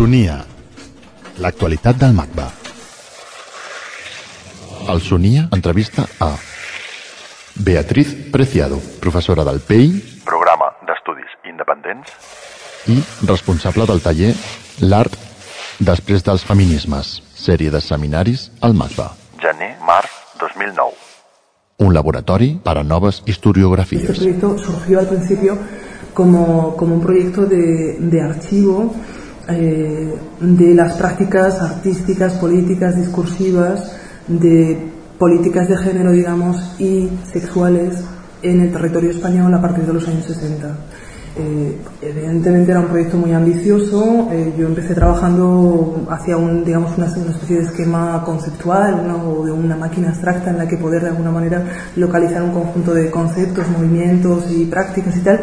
Sonia. L'actualitat del MACBA. El Sonia entrevista a Beatriz Preciado, professora del PEI Programa d'Estudis Independents i responsable del taller L'art després dels feminismes, sèrie de seminaris al MACBA. gener-març 2009. Un laboratori per a noves Este historiografies. proyecto surgió al principio como, como un proyecto de, de archivo eh, de las prácticas artísticas, políticas, discursivas, de políticas de género, digamos, y sexuales en el territorio español a partir de los años 60. Eh, evidentemente era un proyecto muy ambicioso. eh, yo empecé trabajando hacia un, digamos, una, especie de esquema conceptual o de una máquina abstracta en la que poder de alguna manera localizar un conjunto de conceptos, movimientos y prácticas y tal,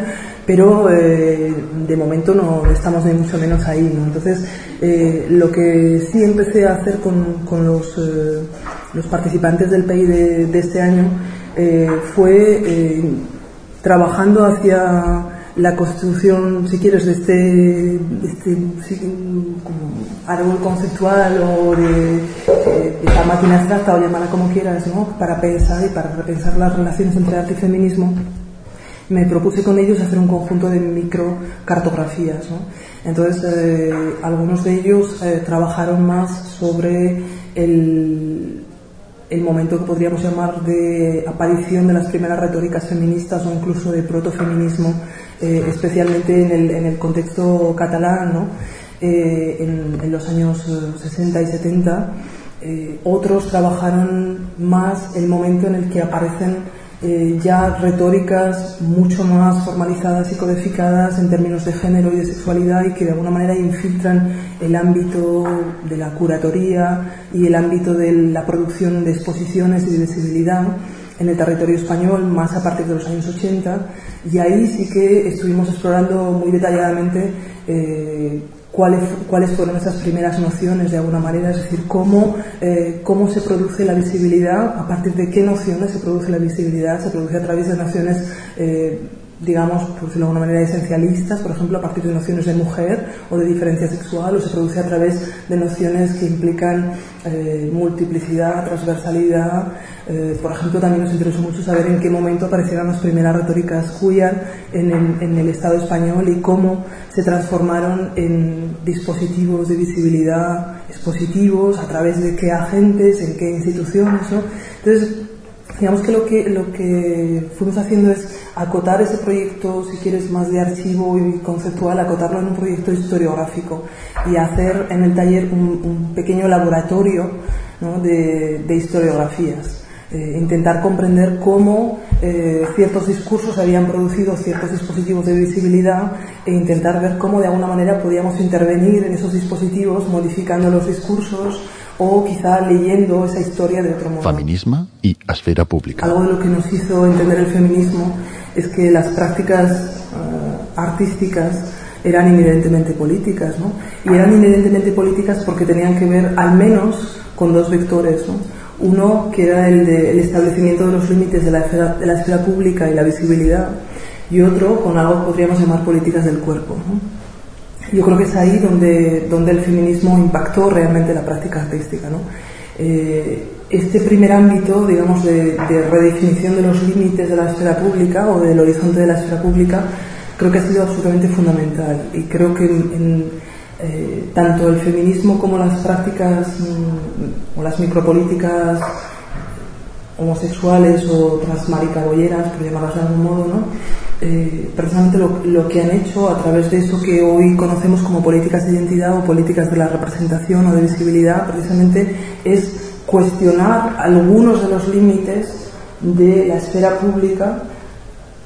pero eh, de momento no estamos ni mucho menos ahí. Entonces, eh, lo que sí empecé a hacer con, con los, eh, los participantes del PEI de, este año fue trabajando hacia la constitución, si quieres, de este, este árbol conceptual o de, esta máquina abstracta o llamada como quieras, ¿no? para pensar y para repensar las relaciones entre arte y feminismo, me propuse con ellos hacer un conjunto de microcartografías. ¿no? Entonces, eh, algunos de ellos eh, trabajaron más sobre el, momento que podríamos llamar de aparición de las primeras retóricas feministas o incluso de protofeminismo, eh, especialmente en el, contexto catalán, en, los años eh, 60 y 70. Eh, otros trabajaron más el momento en el que aparecen eh, ya retóricas mucho más formalizadas y codificadas en términos de género y de sexualidad y que de alguna manera infiltran el ámbito de la curatoría y el ámbito de la producción de exposiciones y de visibilidad en el territorio español más a partir de los años 80 y ahí sí que estuvimos explorando muy detalladamente eh, cuáles, cuáles fueron esas primeras nociones de alguna manera, es decir, cómo, eh, cómo se produce la visibilidad, a partir de qué nociones se produce la visibilidad, se produce a través de nociones, eh, digamos, por decirlo de alguna manera, esencialistas, por ejemplo, a partir de nociones de mujer o de diferencia sexual, o se produce a través de nociones que implican eh, multiplicidad, transversalidad. Eh, por ejemplo, también nos interesó mucho saber en qué momento aparecieron las primeras retóricas queer en el, en el Estado español y cómo se transformaron en dispositivos de visibilidad expositivos, a través de qué agentes, en qué instituciones. ¿no? Entonces, digamos que lo, que lo que fuimos haciendo es acotar ese proyecto, si quieres, más de archivo y conceptual, acotarlo en un proyecto historiográfico y hacer en el taller un, pequeño laboratorio de historiografías. Eh, intentar comprender cómo eh, ciertos discursos habían producido ciertos dispositivos de visibilidad e intentar ver cómo de alguna manera podíamos intervenir en esos dispositivos modificando los discursos o quizá leyendo esa historia de otro modo. Feminisme i esfera pública. Algo de lo que nos hizo entender el feminismo es que las prácticas eh, artísticas eran inherentemente políticas, ¿no? Y eran inherentemente políticas porque tenían que ver al menos con dos vectores, ¿no? Uno que era el del establecimiento de los límites de la, esfera, de la esfera pública y la visibilidad, y otro con algo que podríamos llamar políticas del cuerpo, ¿no? Yo creo que es ahí donde, donde el feminismo impactó realmente la práctica artística, ¿no? Eh, este primer ámbito, digamos, de, de redefinición de los límites de la esfera pública o del horizonte de la esfera pública, creo que ha sido absolutamente fundamental y creo que eh, tanto el feminismo como las prácticas mm, o las micropolíticas homosexuales o transmaricabolleras, por llamarlas de algún modo, ¿no? Eh, precisamente lo, que han hecho a través de eso que hoy conocemos como políticas de identidad o políticas de la representación o de visibilidad, precisamente es cuestionar algunos de los límites de la esfera pública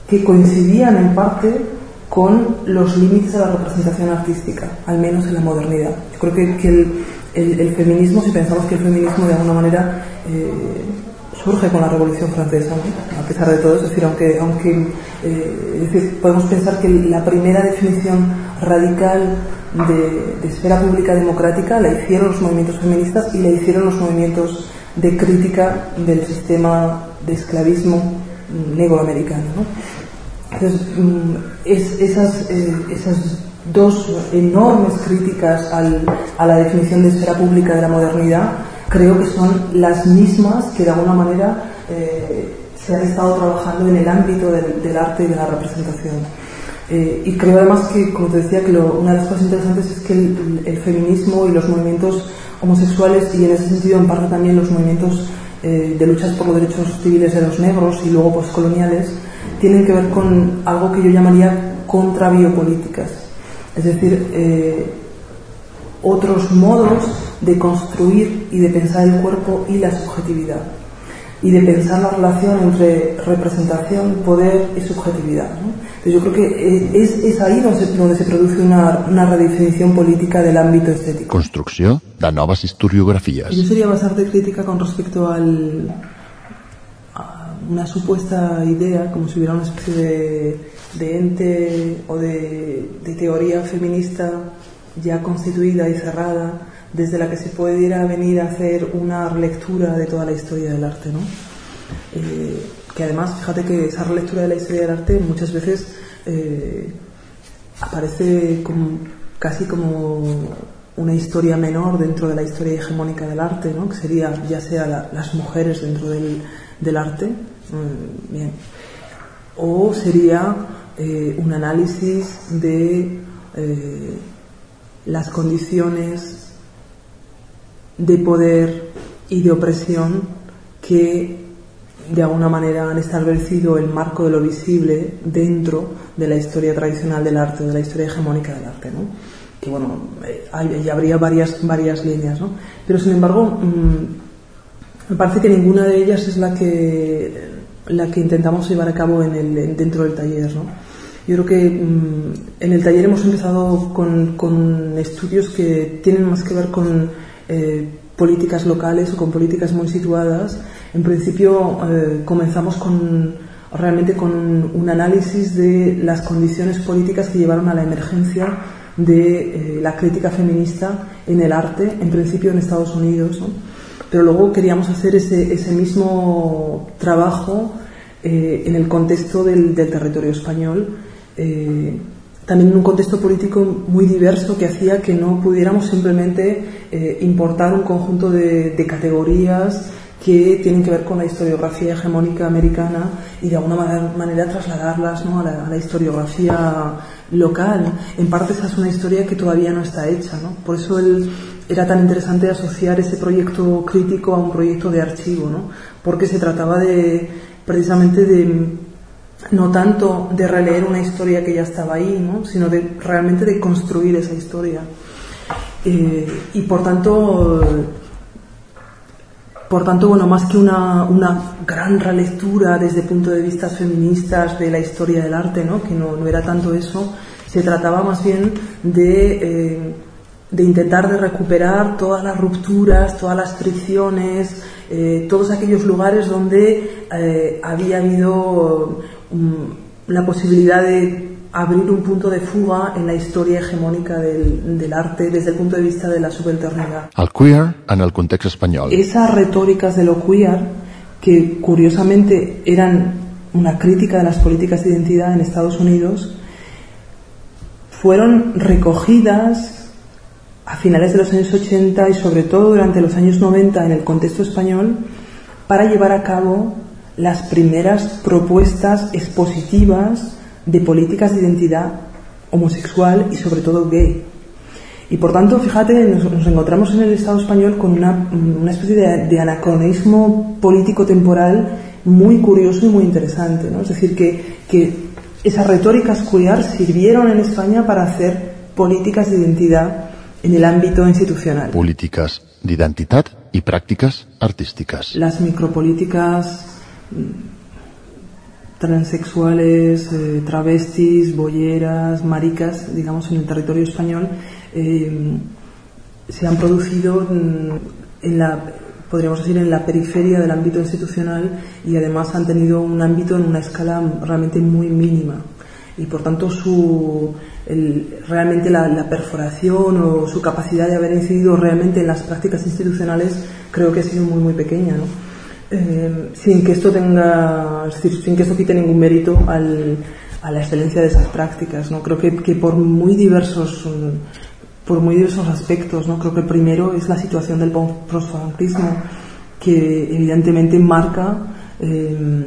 que coincidían en parte con los límites de la representación artística, al menos en la modernidad. Yo creo que, el, el, feminismo, si pensamos que el feminismo de alguna manera eh, surge con la Revolución Francesa, ¿no? a pesar de todo, es decir, aunque, aunque eh, podemos pensar que la primera definición radical de, esfera pública democrática la hicieron los movimientos feministas y la hicieron los movimientos de crítica del sistema de esclavismo negro americano. ¿no? Entonces, es, esas, eh, esas dos enormes críticas a la definición de esfera pública de la modernidad, creo que son las mismas que de alguna manera eh, se han estado trabajando en el ámbito del, arte y de la representación. Eh, y creo además que, como te decía, que una de las cosas interesantes es que el, feminismo y los movimientos homosexuales y en ese sentido en parte también los movimientos eh, de luchas por los derechos civiles de los negros y luego postcoloniales tienen que ver con algo que yo llamaría contra biopolíticas. Es decir, eh, otros modos de construir y de pensar el cuerpo y la subjetividad y de pensar la relación entre representación, poder y subjetividad. Entonces yo creo que es, es ahí donde se, donde se produce una, una, redefinición política del ámbito estético. Construcció de noves historiografies. Yo sería bastante crítica con respecto al, a una supuesta idea, como si hubiera una especie de, de ente o de, de teoría feminista ya constituida y cerrada desde la que se pudiera venir a hacer una relectura de toda la historia del arte, ¿no? Eh, que además, fíjate que esa relectura de la historia del arte muchas veces eh, aparece como, casi como una historia menor dentro de la historia hegemónica del arte, ¿no? que sería ya sea las mujeres dentro del, arte, mm, bien, o sería eh, un análisis de las condiciones de poder y de opresión que de alguna manera han establecido el marco de lo visible dentro de la historia tradicional del arte, de la historia hegemónica del arte, ¿no? Que bueno, eh, hay, habría varias, varias líneas, ¿no? Pero sin embargo, mm, me parece que ninguna de ellas es la que, la que intentamos llevar a cabo en el, dentro del taller, ¿no? Yo creo que mm, en el taller hemos empezado con, con estudios que tienen más que ver con eh, políticas locales o con políticas muy situadas, en principio eh, comenzamos con realmente con un análisis de las condiciones políticas que llevaron a la emergencia de eh, la crítica feminista en el arte, en principio en Estados Unidos, pero luego queríamos hacer ese, ese mismo trabajo en el contexto del, del territorio español también en un contexto político muy diverso que hacía que no pudiéramos simplemente eh, importar un conjunto de, categorías que tienen que ver con la historiografía hegemónica americana y de alguna manera, trasladarlas ¿no? a, la, historiografía local. En parte esa es una historia que todavía no está hecha. ¿no? Por eso era tan interesante asociar ese proyecto crítico a un proyecto de archivo, ¿no? porque se trataba de precisamente de no tanto de releer una historia que ya estaba ahí, ¿no? sino de realmente de construir esa historia. Eh, y por tanto, por tanto, bueno, más que una, una, gran relectura desde punto de vista feministas de la historia del arte, ¿no? que no, no era tanto eso, se trataba más bien de, eh, de intentar de recuperar todas las rupturas, todas las fricciones, eh, todos aquellos lugares donde había habido la posibilidad de abrir un punto de fuga en la historia hegemónica del, del, arte desde el punto de vista de la subalternidad. El queer en el contexto español. Esas retóricas de lo queer, que curiosamente eran una crítica de las políticas de identidad en Estados Unidos, fueron recogidas a finales de los años 80 y sobre todo durante los años 90 en el contexto español para llevar a cabo las primeras propuestas expositivas de políticas de identidad homosexual y sobre todo gay. Y por tanto, fíjate, nos, encontramos en el Estado español con una, especie de, anacronismo político-temporal muy curioso y muy interesante. ¿no? Es decir, que, que esas retóricas queer sirvieron en España para hacer políticas de identidad en el ámbito institucional. Políticas de identidad y prácticas artísticas. Las micropolíticas transexuales, eh, travestis, bolleras, maricas, digamos, en el territorio español, eh, se han producido en la, podríamos decir, en la periferia del ámbito institucional y además han tenido un ámbito en una escala realmente muy mínima. Y por tanto, su, realmente la, la, perforación o su capacidad de haber incidido realmente en las prácticas institucionales creo que ha sido muy, muy pequeña. ¿no? Eh, sin que esto tenga, sin que esto quite ningún mérito al, a la excelencia de esas prácticas. ¿no? Creo que, por muy diversos por muy diversos aspectos. ¿no? Creo que primero es la situación del postfranquismo, que evidentemente marca eh,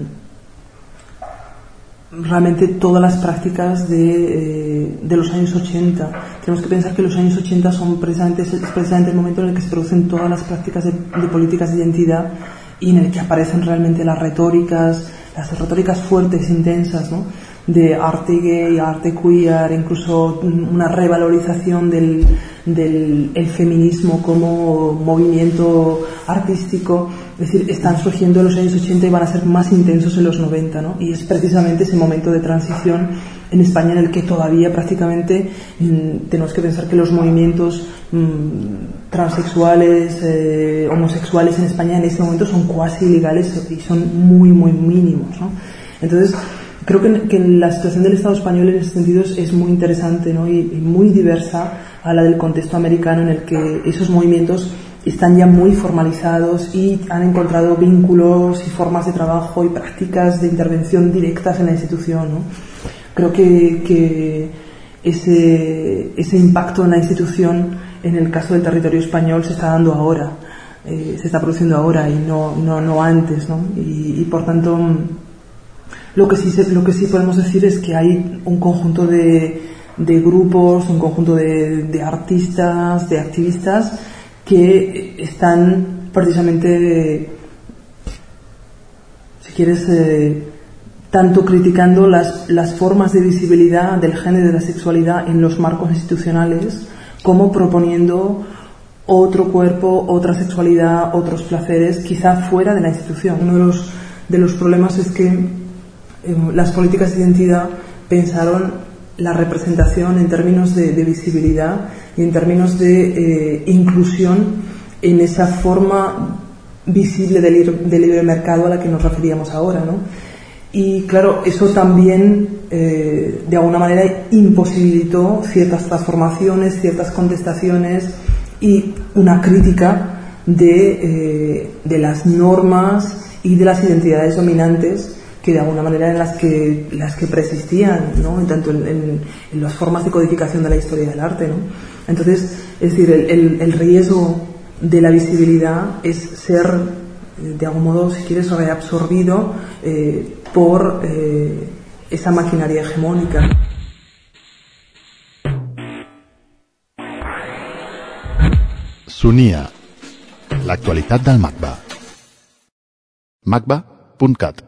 realmente todas las prácticas de, eh, los años 80. Tenemos que pensar que los años 80 son precisamente, es precisamente el momento en el que se producen todas las prácticas de, de políticas de identidad y en el que aparecen realmente las retóricas, las retóricas fuertes, intensas, ¿no? de arte gay, arte queer, incluso una revalorización del, del el feminismo como movimiento artístico. Es decir, están surgiendo en los años 80 y van a ser más intensos en los 90, ¿no? Y es precisamente ese momento de transición en España en el que todavía prácticamente mm, tenemos que pensar que los movimientos mm, transexuales, eh, homosexuales en España en este momento son cuasi ilegales y son muy, muy mínimos, ¿no? Entonces, creo que, la situación del Estado español en ese sentido es, muy interesante ¿no? y, muy diversa a la del contexto americano en el que esos movimientos están ya muy formalizados y han encontrado vínculos y formas de trabajo y prácticas de intervención directas en la institución. ¿no? Creo que, ese, impacto en la institución, en el caso del territorio español, se está dando ahora, eh, se está produciendo ahora y no, no, no antes. ¿no? Y, por tanto, lo que sí, lo que sí podemos decir es que hay un conjunto de, de grupos, un conjunto de, de, artistas, de activistas que están precisamente, si quieres, eh, tanto criticando las, las formas de visibilidad del género y de la sexualidad en los marcos institucionales, como proponiendo otro cuerpo, otra sexualidad, otros placeres, quizá fuera de la institución. Uno de los, de los problemas es que las políticas de identidad pensaron la representación en términos de, visibilidad y en términos de eh, inclusión en esa forma visible del, libre mercado a la que nos referíamos ahora. ¿no? Y claro, eso también eh, de alguna manera imposibilitó ciertas transformaciones, ciertas contestaciones y una crítica de, eh, de las normas y de las identidades dominantes que de alguna manera en las que, las que persistían, ¿no? tanto en, las formas de codificación de la historia del arte. ¿no? Entonces, es decir, el, el, riesgo de la visibilidad es ser, eh, de algún modo, si quieres, reabsorbido eh, por eh, esa maquinaria hegemónica. Sunia, l'actualitat del MACBA. MACBA.cat